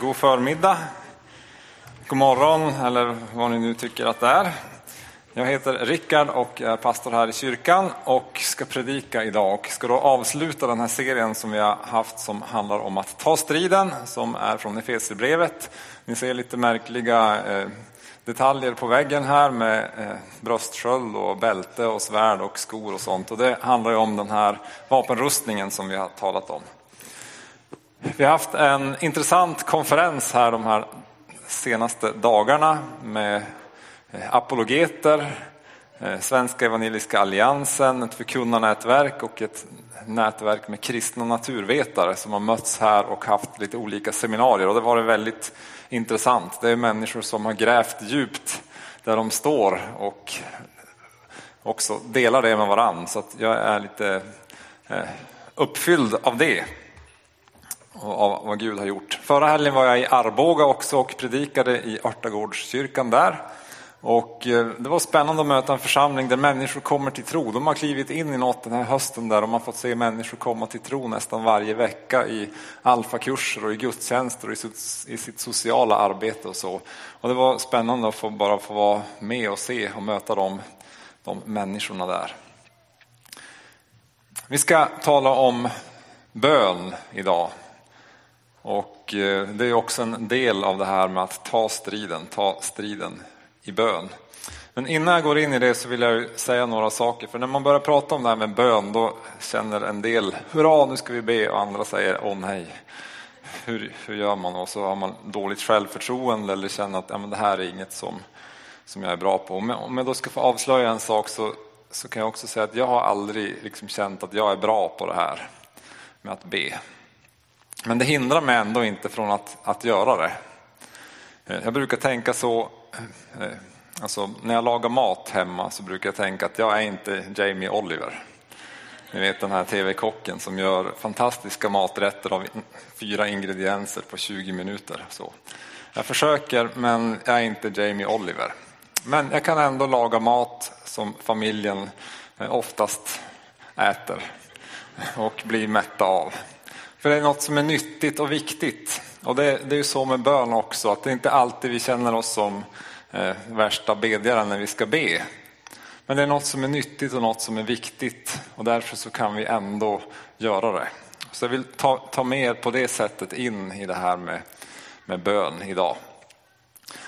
God förmiddag, god morgon eller vad ni nu tycker att det är. Jag heter Rickard och är pastor här i kyrkan och ska predika idag och ska då avsluta den här serien som vi har haft som handlar om att ta striden, som är från Efesierbrevet. Ni ser lite märkliga eh, detaljer på väggen här med eh, bröstsköld och bälte och svärd och skor och sånt. Och det handlar ju om den här vapenrustningen som vi har talat om. Vi har haft en intressant konferens här de här senaste dagarna med eh, apologeter, eh, Svenska Evangeliska Alliansen, ett förkunnarnätverk och ett nätverk med kristna naturvetare som har mötts här och haft lite olika seminarier. Och det var väldigt intressant. Det är människor som har grävt djupt där de står och också delar det med varandra. Så jag är lite eh, uppfylld av det av vad Gud har gjort. Förra helgen var jag i Arboga också och predikade i Örtagårdskyrkan där. Och eh, det var spännande att möta en församling där människor kommer till tro. De har klivit in i något den här hösten där de har fått se människor komma till tro nästan varje vecka i alfakurser och i gudstjänster och i sitt sociala arbete och så. Och det var spännande att få bara få vara med och se och möta de, de människorna där. Vi ska tala om bön idag. Och eh, det är också en del av det här med att ta striden, ta striden i bön. Men innan jag går in i det så vill jag säga några saker. För när man börjar prata om det här med bön då känner en del, hurra nu ska vi be och andra säger, åh nej. Hur, hur gör man? Och så har man dåligt självförtroende eller känner att ja, men det här är inget som, som jag är bra på. Om jag då ska få avslöja en sak så, så kan jag också säga att jag har aldrig liksom känt att jag är bra på det här med att be. Men det hindrar mig ändå inte från att, att göra det. Eh, jag brukar tänka så, eh, eh, alltså när jag lagar mat hemma så brukar jag tänka att jag är inte Jamie Oliver. Ni vet den här tv-kocken som gör fantastiska maträtter av fyra ingredienser på 20 minuter. Så. Jag försöker men jag är inte Jamie Oliver. Men jag kan ändå laga mat som familjen oftast äter och blir mätta av. För det är något som är nyttigt och viktigt. Och det, det är ju så med bön också, att det är inte alltid vi känner oss som eh, värsta bedjaren när vi ska be. Men det är något som är nyttigt och något som är viktigt och därför så kan vi ändå göra det. Så jag vill ta, ta med er på det sättet in i det här med, med bön idag.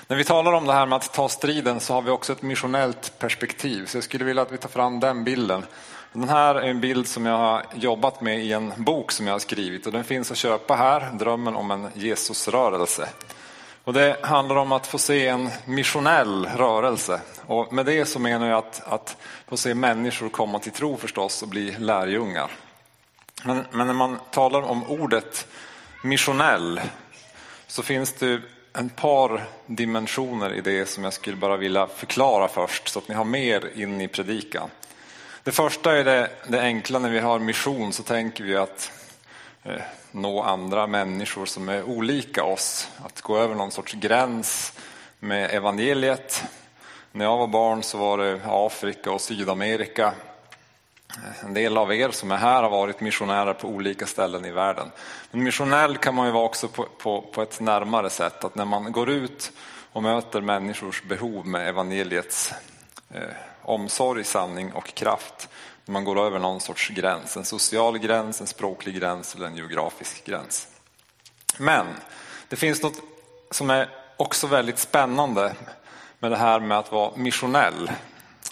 När vi talar om det här med att ta striden så har vi också ett missionellt perspektiv. Så jag skulle vilja att vi tar fram den bilden. Den här är en bild som jag har jobbat med i en bok som jag har skrivit och den finns att köpa här, Drömmen om en Jesusrörelse. Och det handlar om att få se en missionell rörelse. Och med det så menar jag att, att få se människor komma till tro förstås och bli lärjungar. Men, men när man talar om ordet missionell så finns det en par dimensioner i det som jag skulle bara vilja förklara först så att ni har mer in i predikan. Det första är det, det enkla när vi har mission så tänker vi att eh, nå andra människor som är olika oss. Att gå över någon sorts gräns med evangeliet. När jag var barn så var det Afrika och Sydamerika. Eh, en del av er som är här har varit missionärer på olika ställen i världen. Men missionell kan man ju vara också på, på, på ett närmare sätt. Att när man går ut och möter människors behov med evangeliets eh, omsorg, sanning och kraft. När man går över någon sorts gräns, en social gräns, en språklig gräns eller en geografisk gräns. Men det finns något som är också väldigt spännande med det här med att vara missionell.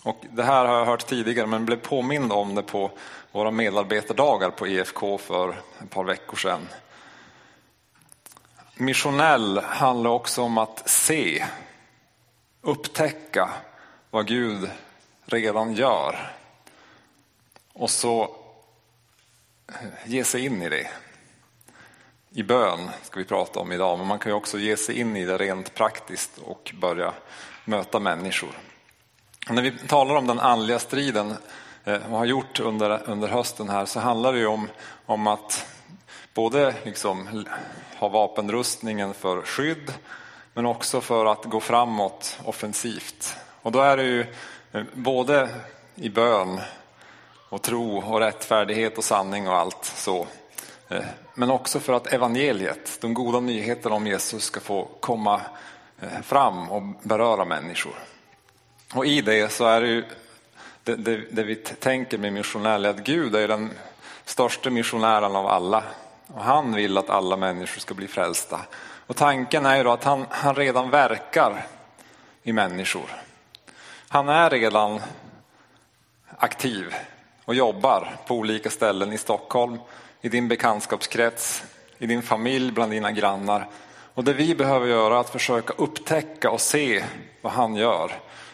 Och det här har jag hört tidigare men blev påmind om det på våra medarbetardagar på EFK för ett par veckor sedan. Missionell handlar också om att se, upptäcka vad Gud redan gör. Och så eh, ge sig in i det. I bön ska vi prata om idag, men man kan ju också ge sig in i det rent praktiskt och börja möta människor. När vi talar om den andliga striden eh, och har gjort under, under hösten här så handlar det ju om, om att både liksom ha vapenrustningen för skydd men också för att gå framåt offensivt. Och då är det ju Eh, både i bön och tro och rättfärdighet och sanning och allt så. Eh, men också för att evangeliet, de goda nyheterna om Jesus ska få komma eh, fram och beröra människor. Och i det så är det ju det, det, det vi tänker med missionär, att Gud är den största missionären av alla. Och han vill att alla människor ska bli frälsta. Och tanken är ju då att han, han redan verkar i människor. Han är redan aktiv och jobbar på olika ställen i Stockholm, i din bekantskapskrets, i din familj, bland dina grannar. Och det vi behöver göra är att försöka upptäcka och se vad han gör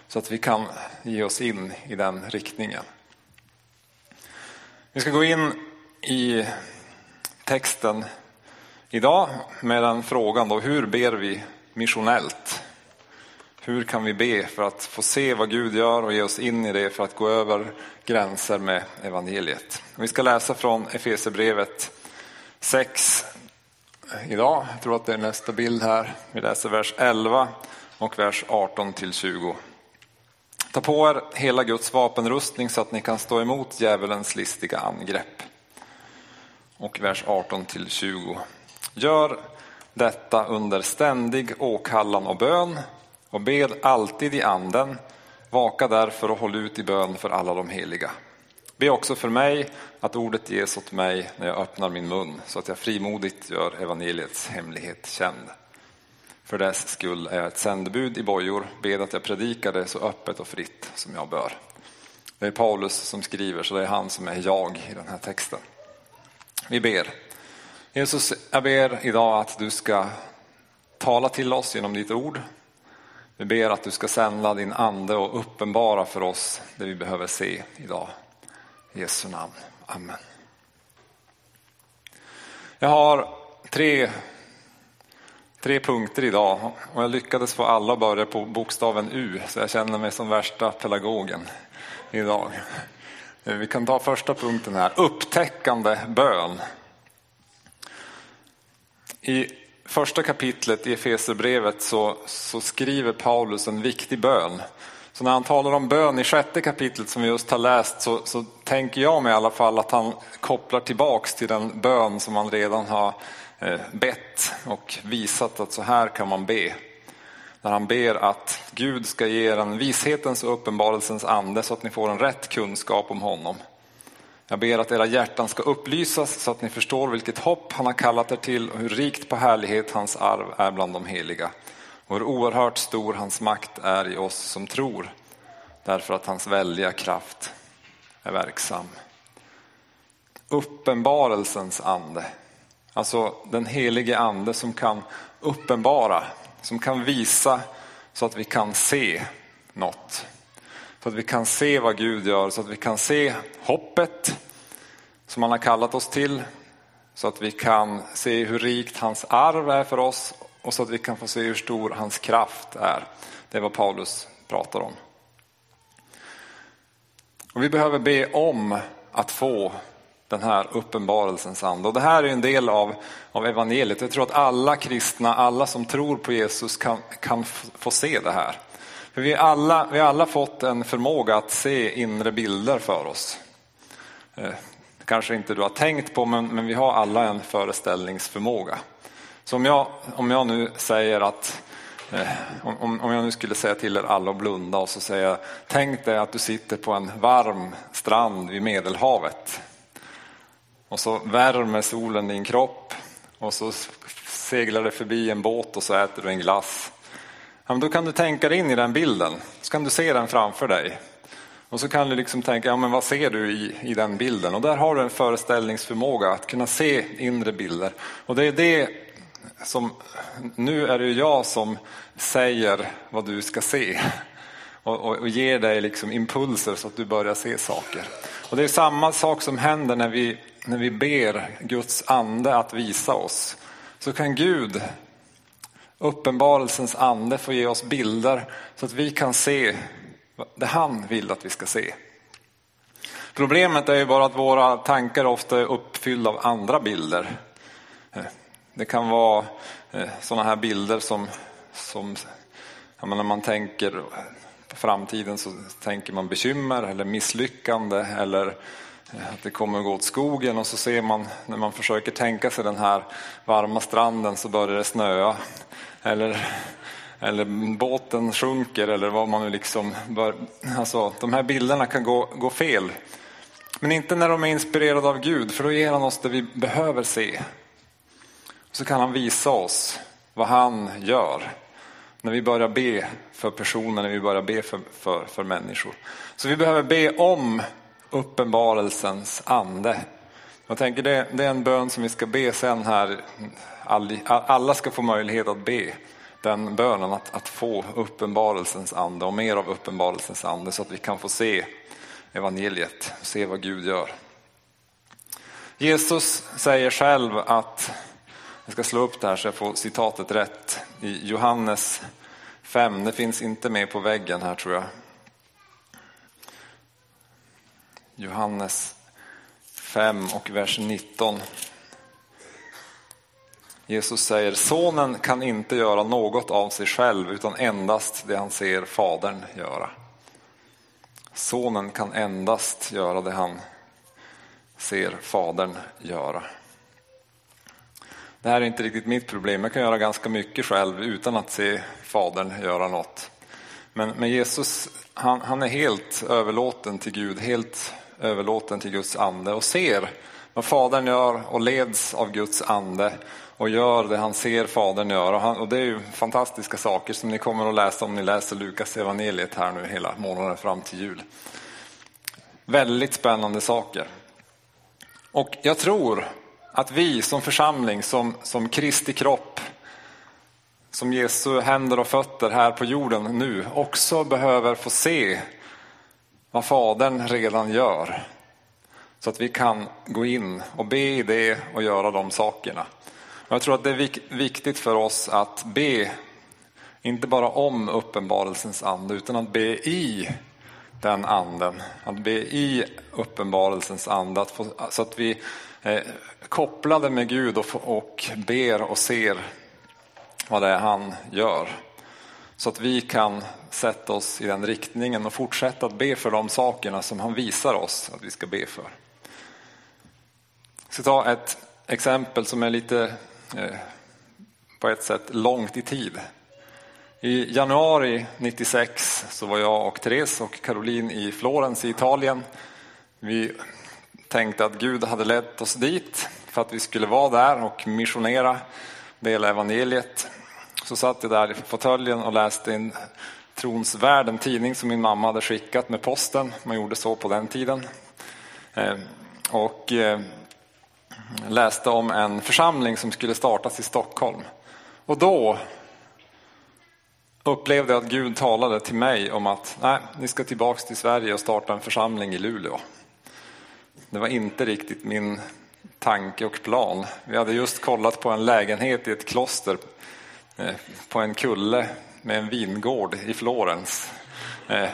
så att vi kan ge oss in i den riktningen. Vi ska gå in i texten idag med den frågan då, hur ber vi missionellt? Hur kan vi be för att få se vad Gud gör och ge oss in i det för att gå över gränser med evangeliet? Vi ska läsa från Efesebrevet 6 idag. Jag tror att det är nästa bild här. Vi läser vers 11 och vers 18 till 20. Ta på er hela Guds vapenrustning så att ni kan stå emot djävulens listiga angrepp. Och vers 18 till 20. Gör detta under ständig åkallan och bön och bed alltid i anden. Vaka därför och håll ut i bön för alla de heliga. Be också för mig att ordet ges åt mig när jag öppnar min mun så att jag frimodigt gör evangeliets hemlighet känd. För dess skull är jag ett sändebud i bojor, bed att jag predikar det så öppet och fritt som jag bör. Det är Paulus som skriver, så det är han som är jag i den här texten. Vi ber. Jesus, jag ber idag att du ska tala till oss genom ditt ord. Vi ber att du ska sända din ande och uppenbara för oss det vi behöver se idag. I Jesu namn. Amen. Jag har tre tre punkter idag och jag lyckades få alla att börja på bokstaven U så jag känner mig som värsta pedagogen idag. Vi kan ta första punkten här, upptäckande bön. I första kapitlet i Efeserbrevet så, så skriver Paulus en viktig bön. Så när han talar om bön i sjätte kapitlet som vi just har läst så, så tänker jag mig i alla fall att han kopplar tillbaks till den bön som han redan har eh, bett och visat att så här kan man be. När han ber att Gud ska ge er en vishetens och uppenbarelsens ande så att ni får en rätt kunskap om honom. Jag ber att era hjärtan ska upplysas så att ni förstår vilket hopp han har kallat er till och hur rikt på härlighet hans arv är bland de heliga. Och hur oerhört stor hans makt är i oss som tror därför att hans väldiga kraft är verksam. Uppenbarelsens ande. Alltså den helige ande som kan uppenbara, som kan visa så att vi kan se något. Så att vi kan se vad Gud gör, så att vi kan se hoppet som han har kallat oss till. Så att vi kan se hur rikt hans arv är för oss och så att vi kan få se hur stor hans kraft är. Det är vad Paulus pratar om. Och vi behöver be om att få den här uppenbarelsens ande. Och det här är en del av, av evangeliet. Jag tror att alla kristna, alla som tror på Jesus kan, kan få se det här. För vi, alla, vi har alla fått en förmåga att se inre bilder för oss. Det kanske inte du har tänkt på, men, men vi har alla en föreställningsförmåga. Så om jag, om jag nu säger att eh, om, om jag nu skulle säga till er alla att blunda och så säger jag, tänk dig att du sitter på en varm strand vid Medelhavet. Och så värmer solen din kropp och så seglar det förbi en båt och så äter du en glass. Ja, men då kan du tänka dig in i den bilden, så kan du se den framför dig. Och så kan du liksom tänka, ja men vad ser du i, i den bilden? Och där har du en föreställningsförmåga att kunna se inre bilder. Och det är det som, nu är det jag som säger vad du ska se. Och, och, och ger dig liksom impulser så att du börjar se saker. Och det är samma sak som händer när vi när vi ber Guds ande att visa oss så kan Gud, uppenbarelsens ande, får ge oss bilder så att vi kan se det han vill att vi ska se. Problemet är ju bara att våra tankar ofta är uppfyllda av andra bilder. Det kan vara eh, sådana här bilder som, som när man tänker på framtiden så tänker man bekymmer eller misslyckande eller eh, att det kommer gå åt skogen och så ser man när man försöker tänka sig den här varma stranden så börjar det snöa. Eller, eller båten sjunker eller vad man nu liksom bör, alltså de här bilderna kan gå, gå fel. Men inte när de är inspirerade av Gud för då ger han oss det vi behöver se. Så kan han visa oss vad han gör när vi börjar be för personer, när vi börjar be för, för, för människor. Så vi behöver be om uppenbarelsens ande. Jag tänker det, det är en bön som vi ska be sen här. Alla ska få möjlighet att be den bönen, att, att få uppenbarelsens ande och mer av uppenbarelsens ande så att vi kan få se evangeliet, se vad Gud gör. Jesus säger själv att, jag ska slå upp det här så jag får citatet rätt, i Johannes 5, det finns inte med på väggen här tror jag. Johannes 5 och vers 19. Jesus säger, sonen kan inte göra något av sig själv utan endast det han ser fadern göra. Sonen kan endast göra det han ser fadern göra. Det här är inte riktigt mitt problem. Jag kan göra ganska mycket själv utan att se fadern göra något. Men, men Jesus, han, han är helt överlåten till Gud, helt överlåten till Guds ande och ser vad Fadern gör och leds av Guds ande och gör det han ser Fadern göra. Och, han, och det är ju fantastiska saker som ni kommer att läsa om ni läser Lukas evangeliet här nu hela månaden fram till jul. Väldigt spännande saker. Och jag tror att vi som församling, som, som Kristi kropp, som Jesu händer och fötter här på jorden nu också behöver få se vad Fadern redan gör. Så att vi kan gå in och be i det och göra de sakerna. Och jag tror att det är viktigt för oss att be, inte bara om uppenbarelsens ande, utan att be i den anden. Att be i uppenbarelsens ande, att få, så att vi är kopplade med Gud och, och ber och ser vad det är han gör. Så att vi kan sätta oss i den riktningen och fortsätta att be för de sakerna som han visar oss att vi ska be för. Jag ska ta ett exempel som är lite eh, på ett sätt långt i tid. I januari 96 så var jag och Therese och Caroline i Florens i Italien. Vi tänkte att Gud hade lett oss dit för att vi skulle vara där och missionera, dela evangeliet. Så satt jag där i fåtöljen och läste en Trons värld, en tidning som min mamma hade skickat med posten. Man gjorde så på den tiden. Eh, och eh, läste om en församling som skulle startas i Stockholm. Och då upplevde jag att Gud talade till mig om att nej, ni ska tillbaks till Sverige och starta en församling i Luleå. Det var inte riktigt min tanke och plan. Vi hade just kollat på en lägenhet i ett kloster Eh, på en kulle med en vingård i Florens. Eh,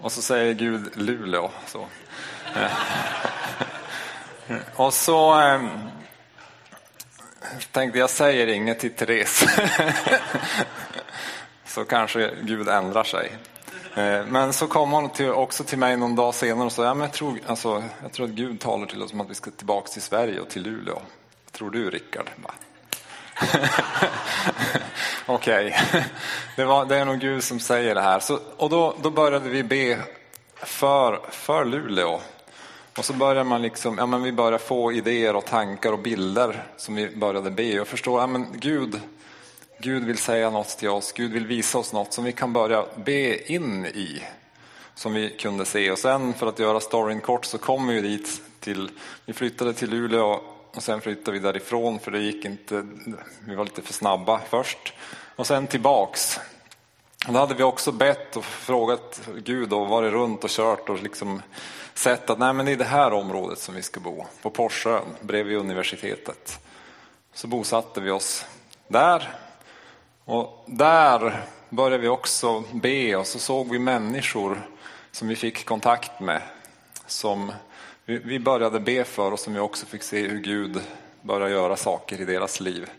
och så säger Gud Luleå. Så. Eh, och så ehm, tänkte jag säger inget till Therese. så kanske Gud ändrar sig. Men så kom hon till, också till mig någon dag senare och sa, ja, men jag, tror, alltså, jag tror att Gud talar till oss om att vi ska tillbaka till Sverige och till Luleå. Tror du Rickard? Okej, okay. det, det är nog Gud som säger det här. Så, och då, då började vi be för, för Luleå. Och så började man liksom, ja men vi började få idéer och tankar och bilder som vi började be. Och förstå, ja men Gud, Gud vill säga något till oss, Gud vill visa oss något som vi kan börja be in i. Som vi kunde se. Och sen för att göra storyn kort så kom vi dit till, vi flyttade till Luleå och sen flyttade vi därifrån för det gick inte, vi var lite för snabba först. Och sen tillbaks. Och då hade vi också bett och frågat Gud och varit runt och kört och liksom sett att nej men det är det här området som vi ska bo, på Porsön bredvid universitetet. Så bosatte vi oss där och där började vi också be och så såg vi människor som vi fick kontakt med som vi började be för och som vi också fick se hur Gud började göra saker i deras liv.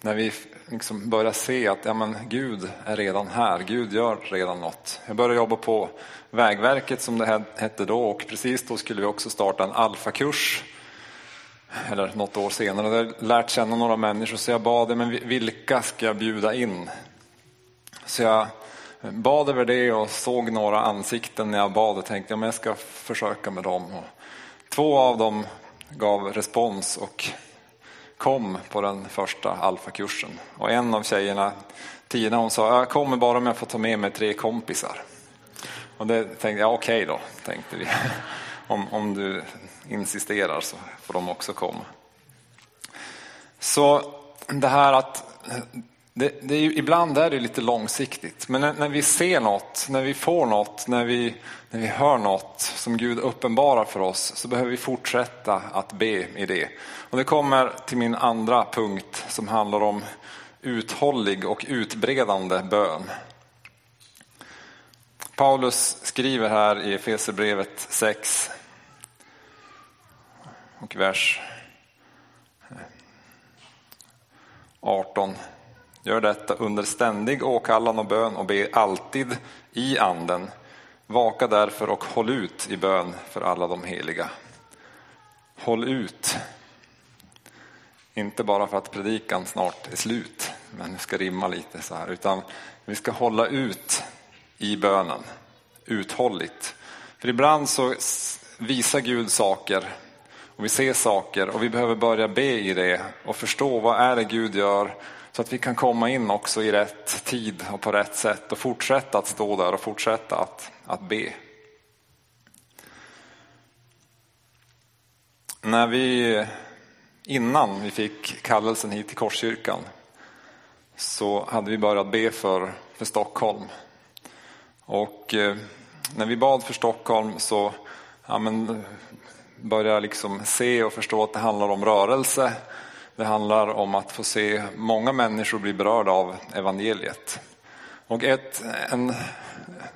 när vi liksom börjar se att ja, men Gud är redan här, Gud gör redan något. Jag började jobba på Vägverket som det hette då och precis då skulle vi också starta en alfakurs eller något år senare. Jag hade lärt känna några människor så jag bad, men vilka ska jag bjuda in? Så jag bad över det och såg några ansikten när jag bad och tänkte att jag ska försöka med dem. Och två av dem gav respons och kom på den första alfakursen. Och en av tjejerna, Tina, hon sa jag kommer bara om jag får ta med mig tre kompisar. Och det tänkte jag, okej okay då, tänkte vi. Om, om du insisterar så får de också komma. Så det här att det, det är ju, ibland är det lite långsiktigt, men när, när, vi ser något, när vi får något, när vi, när vi hör något som Gud uppenbarar för oss så behöver vi fortsätta att be i det. Och det kommer till min andra punkt som handlar om uthållig och utbredande bön. Paulus skriver här i Efesierbrevet 6 och vers 18. Gör detta under ständig åkallan och bön och be alltid i anden. Vaka därför och håll ut i bön för alla de heliga. Håll ut. Inte bara för att predikan snart är slut, men vi ska rimma lite så här, utan vi ska hålla ut i bönen, uthålligt. För ibland så visar Gud saker och vi ser saker och vi behöver börja be i det och förstå vad är det Gud gör så att vi kan komma in också i rätt tid och på rätt sätt och fortsätta att stå där och fortsätta att, att be. När vi, innan vi fick kallelsen hit till Korskyrkan så hade vi börjat be för, för Stockholm. Och eh, när vi bad för Stockholm så ja, men, började jag liksom se och förstå att det handlar om rörelse det handlar om att få se många människor bli berörda av evangeliet. Och ett, en,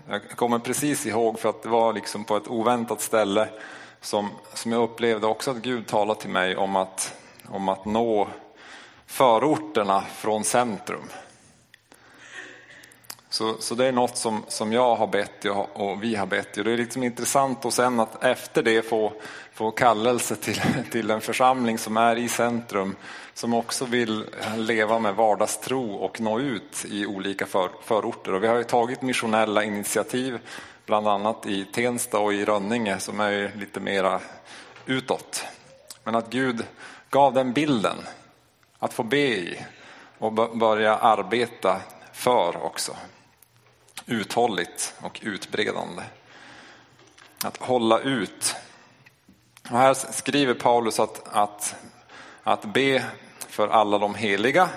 jag kommer precis ihåg för att det var liksom på ett oväntat ställe som, som jag upplevde också att Gud talade till mig om att, om att nå förorterna från centrum. Så, så det är något som, som jag har bett och, och vi har bett. Och det är liksom intressant och sen att efter det få, få kallelse till, till en församling som är i centrum som också vill leva med vardagstro och nå ut i olika för, förorter. Och vi har ju tagit missionella initiativ bland annat i Tensta och i Rönninge som är lite mera utåt. Men att Gud gav den bilden att få be i och börja arbeta för också uthålligt och utbredande. Att hålla ut. Och här skriver Paulus att, att, att be för alla de heliga.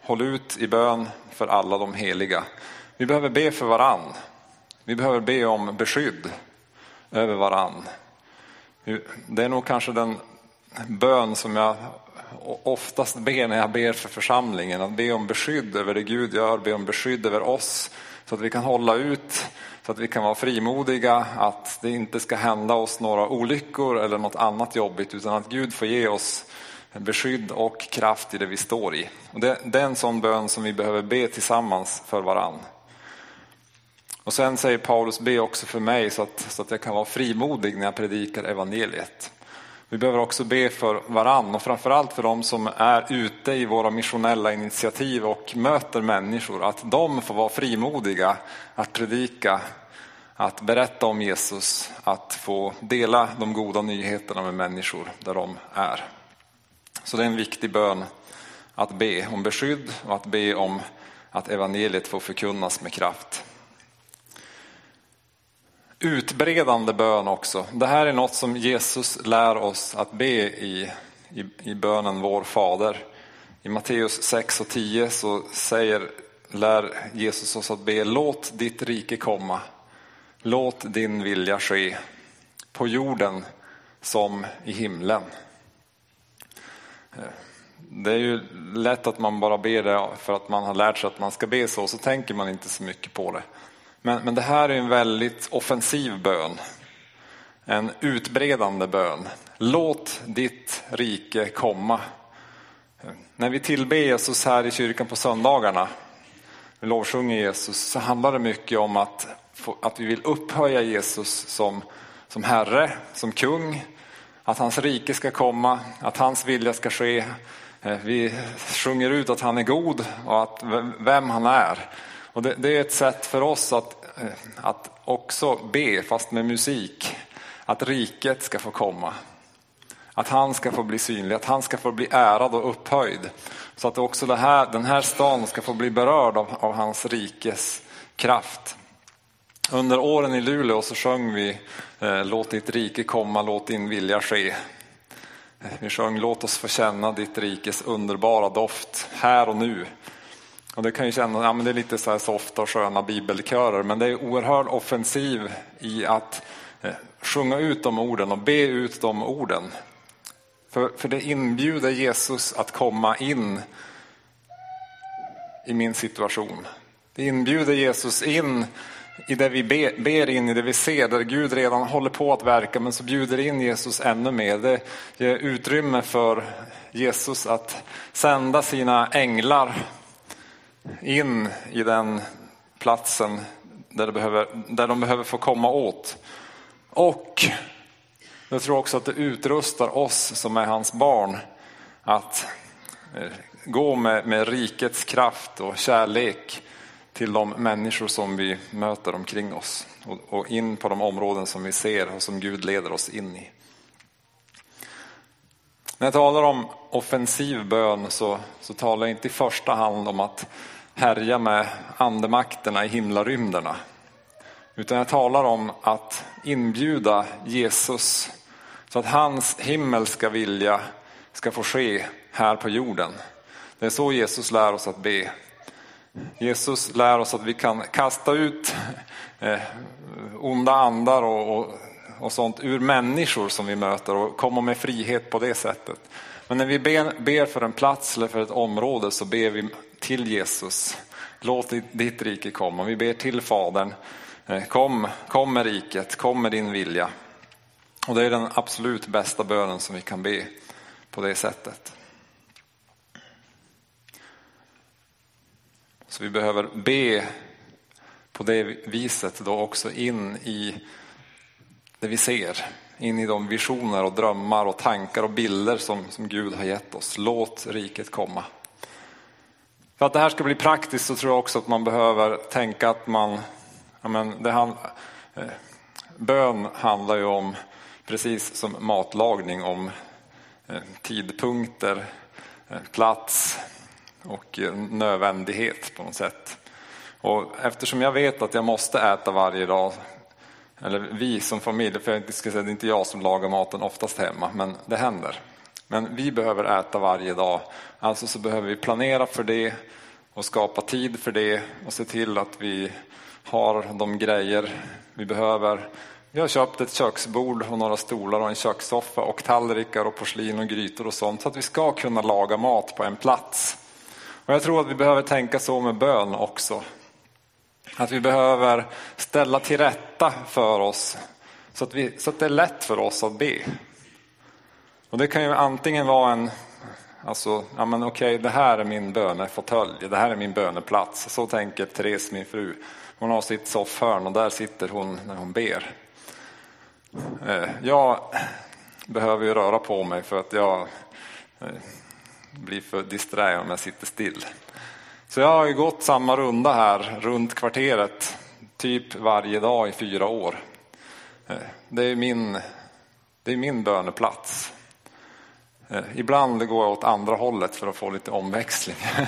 Håll ut i bön för alla de heliga. Vi behöver be för varann. Vi behöver be om beskydd över varann. Det är nog kanske den bön som jag oftast ber när jag ber för församlingen, att be om beskydd över det Gud gör, be om beskydd över oss så att vi kan hålla ut, så att vi kan vara frimodiga, att det inte ska hända oss några olyckor eller något annat jobbigt utan att Gud får ge oss beskydd och kraft i det vi står i. Och det, det är en sån bön som vi behöver be tillsammans för varann. Och sen säger Paulus, be också för mig så att, så att jag kan vara frimodig när jag predikar evangeliet. Vi behöver också be för varann och framförallt för de som är ute i våra missionella initiativ och möter människor. Att de får vara frimodiga att predika, att berätta om Jesus, att få dela de goda nyheterna med människor där de är. Så det är en viktig bön att be om beskydd och att be om att evangeliet får förkunnas med kraft. Utbredande bön också. Det här är något som Jesus lär oss att be i, i, i bönen Vår Fader. I Matteus 6 och 10 så säger, lär Jesus oss att be Låt ditt rike komma. Låt din vilja ske på jorden som i himlen. Det är ju lätt att man bara ber det för att man har lärt sig att man ska be så, så tänker man inte så mycket på det. Men, men det här är en väldigt offensiv bön. En utbredande bön. Låt ditt rike komma. När vi tillber Jesus här i kyrkan på söndagarna, vi lovsjunger Jesus, så handlar det mycket om att, att vi vill upphöja Jesus som, som Herre, som kung, att hans rike ska komma, att hans vilja ska ske. Eh, vi sjunger ut att han är god och att, vem han är. Och det, det är ett sätt för oss att, eh, att också be, fast med musik, att riket ska få komma. Att han ska få bli synlig, att han ska få bli ärad och upphöjd. Så att också här, den här stan ska få bli berörd av, av hans rikes kraft. Under åren i Luleå så sjöng vi eh, Låt ditt rike komma, låt din vilja ske. Eh, vi sjöng Låt oss få känna ditt rikes underbara doft här och nu. Och det kan ju kännas, ja, men det är lite så här softa och sköna bibelkörer, men det är oerhört offensiv i att eh, sjunga ut de orden och be ut de orden. För, för det inbjuder Jesus att komma in i min situation. Det inbjuder Jesus in i det vi ber in, i det vi ser, där Gud redan håller på att verka, men så bjuder in Jesus ännu mer. Det ger utrymme för Jesus att sända sina änglar in i den platsen där, behöver, där de behöver få komma åt. Och jag tror också att det utrustar oss som är hans barn att eh, gå med, med rikets kraft och kärlek till de människor som vi möter omkring oss och, och in på de områden som vi ser och som Gud leder oss in i. När jag talar om offensiv bön så, så talar jag inte i första hand om att härja med andemakterna i himlarymderna. Utan jag talar om att inbjuda Jesus så att hans himmelska vilja ska få ske här på jorden. Det är så Jesus lär oss att be. Jesus lär oss att vi kan kasta ut eh, onda andar och, och, och, sånt ur människor som vi möter och komma med frihet på det sättet. Men när vi ber, ber för en plats eller för ett område så ber vi till Jesus. Låt ditt rike komma. Vi ber till Fadern. Eh, kom, kom med riket, kom med din vilja. Och det är den absolut bästa bönen som vi kan be på det sättet. Så vi behöver be på det viset då också in i det vi ser. In i de visioner och drömmar och tankar och bilder som, som Gud har gett oss. Låt riket komma. För att det här ska bli praktiskt så tror jag också att man behöver tänka att man, ja men det hand, eh, bön handlar ju om, precis som matlagning, om eh, tidpunkter, eh, plats och eh, nödvändighet på något sätt. Och eftersom jag vet att jag måste äta varje dag, eller vi som familj, för jag ska säga det är inte jag som lagar maten oftast hemma, men det händer. Men vi behöver äta varje dag, alltså så behöver vi planera för det och skapa tid för det och se till att vi har de grejer vi behöver. Vi har köpt ett köksbord och några stolar och en kökssoffa och tallrikar och porslin och grytor och sånt så att vi ska kunna laga mat på en plats. Och jag tror att vi behöver tänka så med bön också. Att vi behöver ställa till rätta för oss så att, vi, så att det är lätt för oss att be. Och det kan ju antingen vara en, alltså, ja men okej det här är min bönefåtölj, det här är min böneplats. Så tänker Therese, min fru. Hon har sitt soffhörn och där sitter hon när hon ber. Eh, jag behöver ju röra på mig för att jag eh, blir för disträ om jag sitter still. Så jag har ju gått samma runda här runt kvarteret typ varje dag i fyra år. Eh, det är min, det är min böneplats. Eh, ibland går jag åt andra hållet för att få lite omväxling.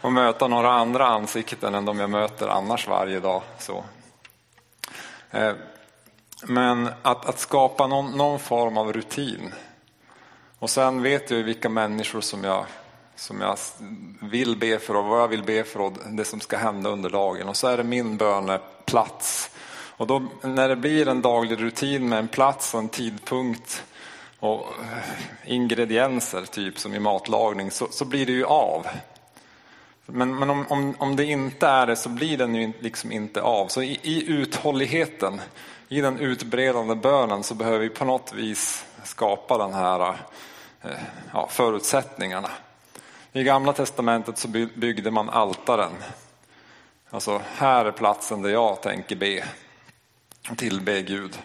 och möta några andra ansikten än de jag möter annars varje dag. Så. Eh, men att, att skapa någon, någon form av rutin och sen vet jag vilka människor som jag, som jag vill be för och vad jag vill be för och det som ska hända under dagen. Och så är det min böneplats. Och då när det blir en daglig rutin med en plats och en tidpunkt och eh, ingredienser, typ som i matlagning, så, så blir det ju av. Men, men om, om, om, det inte är det så blir den ju liksom inte av. Så i, i uthålligheten, i den utbredande bönen så behöver vi på något vis skapa den här eh, ja, förutsättningarna. I gamla testamentet så byggde man altaren. Alltså här är platsen där jag tänker be, tillbe Gud.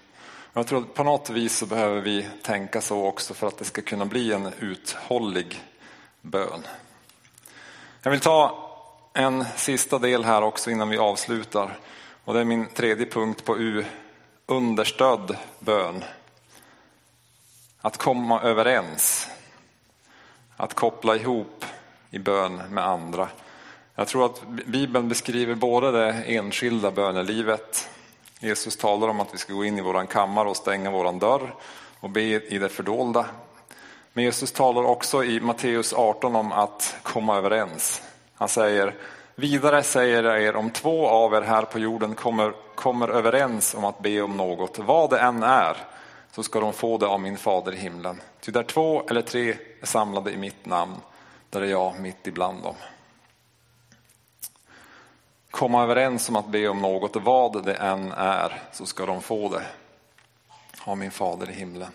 Jag tror att på något vis så behöver vi tänka så också för att det ska kunna bli en uthållig bön. Jag vill ta en sista del här också innan vi avslutar. Och det är min tredje punkt på U. Understödd bön. Att komma överens. Att koppla ihop i bön med andra. Jag tror att Bibeln beskriver både det enskilda bönelivet. Jesus talar om att vi ska gå in i våran kammare och stänga våran dörr och be i det fördolda. Men Jesus talar också i Matteus 18 om att komma överens. Han säger, vidare säger jag er om två av er här på jorden kommer, kommer överens om att be om något, vad det än är, så ska de få det av min fader i himlen. Ty där två eller tre är samlade i mitt namn, där är jag mitt ibland dem. Komma överens om att be om något, vad det än är, så ska de få det av min fader i himlen.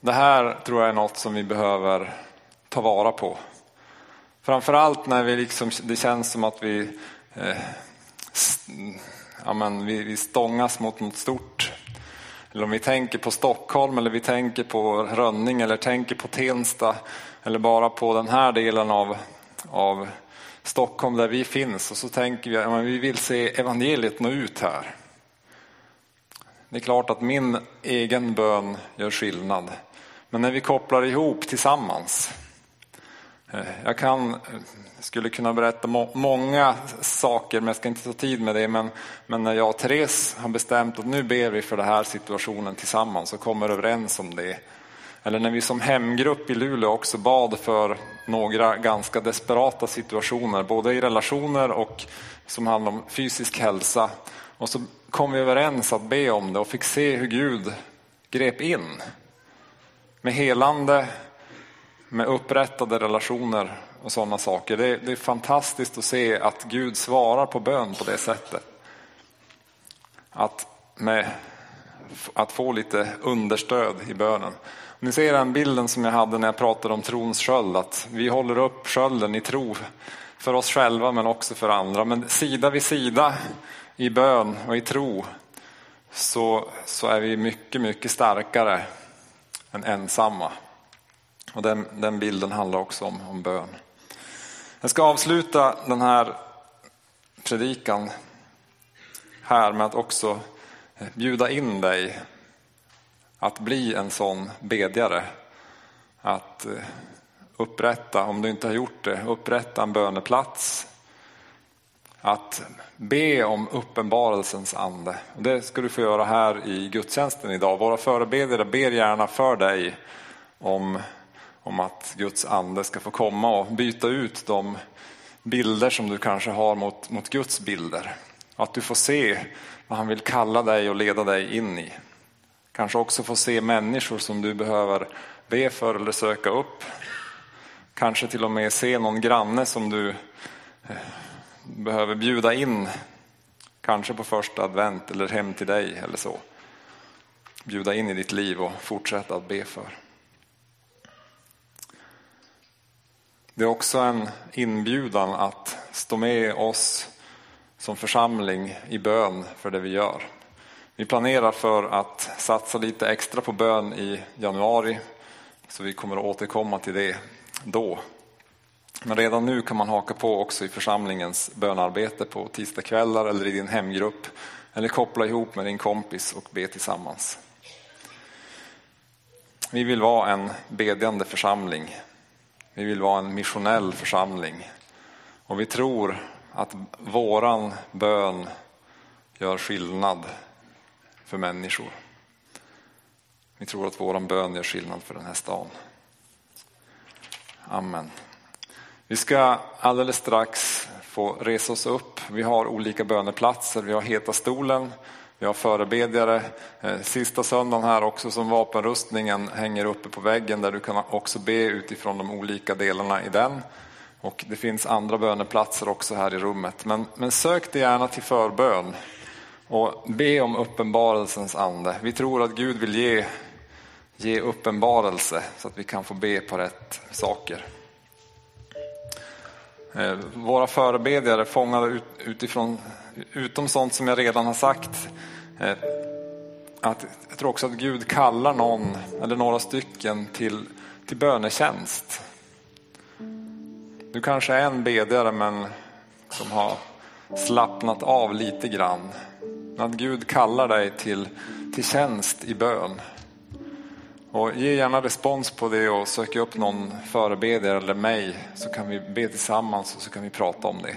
Det här tror jag är något som vi behöver ta vara på. Framförallt när vi liksom, det känns som att vi, eh, ja, men vi, vi stångas mot något stort. Eller om vi tänker på Stockholm eller vi tänker på Rönning eller tänker på Tensta eller bara på den här delen av, av Stockholm där vi finns och så tänker vi att vi vill se evangeliet nå ut här. Det är klart att min egen bön gör skillnad. Men när vi kopplar ihop tillsammans. Eh, jag kan, eh, skulle kunna berätta må, många saker, men jag ska inte ta tid med det. Men, men när jag och Therese har bestämt att nu ber vi för den här situationen tillsammans och kommer överens om det. Eller när vi som hemgrupp i Luleå också bad för några ganska desperata situationer, både i relationer och som handlar om fysisk hälsa. Och så kom vi överens att be om det och fick se hur Gud grep in med helande, med upprättade relationer och sådana saker. Det är, det är fantastiskt att se att Gud svarar på bön på det sättet. Att, med, att få lite understöd i bönen. Ni ser den bilden som jag hade när jag pratade om trons sköld, att vi håller upp skölden i tro för oss själva men också för andra. Men sida vid sida i bön och i tro så, så är vi mycket, mycket starkare än ensamma. Och den, den bilden handlar också om, om bön. Jag ska avsluta den här predikan här med att också bjuda in dig att bli en sån bedjare. Att eh, upprätta, om du inte har gjort det, upprätta en böneplats. Att be om uppenbarelsens ande. Det ska du få göra här i gudstjänsten idag. Våra förebedjare ber gärna för dig om, om att Guds ande ska få komma och byta ut de bilder som du kanske har mot, mot Guds bilder. Att du får se vad han vill kalla dig och leda dig in i. Kanske också få se människor som du behöver be för eller söka upp. Kanske till och med se någon granne som du eh, behöver bjuda in. Kanske på första advent eller hem till dig eller så. Bjuda in i ditt liv och fortsätta att be för. Det är också en inbjudan att stå med oss som församling i bön för det vi gör. Vi planerar för att satsa lite extra på bön i januari, så vi kommer att återkomma till det då. Men redan nu kan man haka på också i församlingens bönarbete på tisdagskvällar eller i din hemgrupp, eller koppla ihop med din kompis och be tillsammans. Vi vill vara en bedjande församling. Vi vill vara en missionell församling. Och vi tror att våran bön gör skillnad för människor. Vi tror att våran bön gör skillnad för den här stan. Amen. Vi ska alldeles strax få resa oss upp. Vi har olika böneplatser. Vi har Heta stolen, vi har förebedjare. Eh, sista söndagen här också som vapenrustningen hänger uppe på väggen där du kan också be utifrån de olika delarna i den. Och det finns andra böneplatser också här i rummet. Men, men sök dig gärna till förbön och be om uppenbarelsens ande. Vi tror att Gud vill ge ge uppenbarelse så att vi kan få be på rätt saker. Eh, våra förebedjare fångade utifrån, utom sånt som jag redan har sagt, eh, att jag tror också att Gud kallar någon eller några stycken till, till bönetjänst. Du kanske är en bedjare men som har slappnat av lite grann. Att Gud kallar dig till, till tjänst i bön. Och ge gärna respons på det och sök upp någon förebedjare eller mig så kan vi be tillsammans och så kan vi prata om det.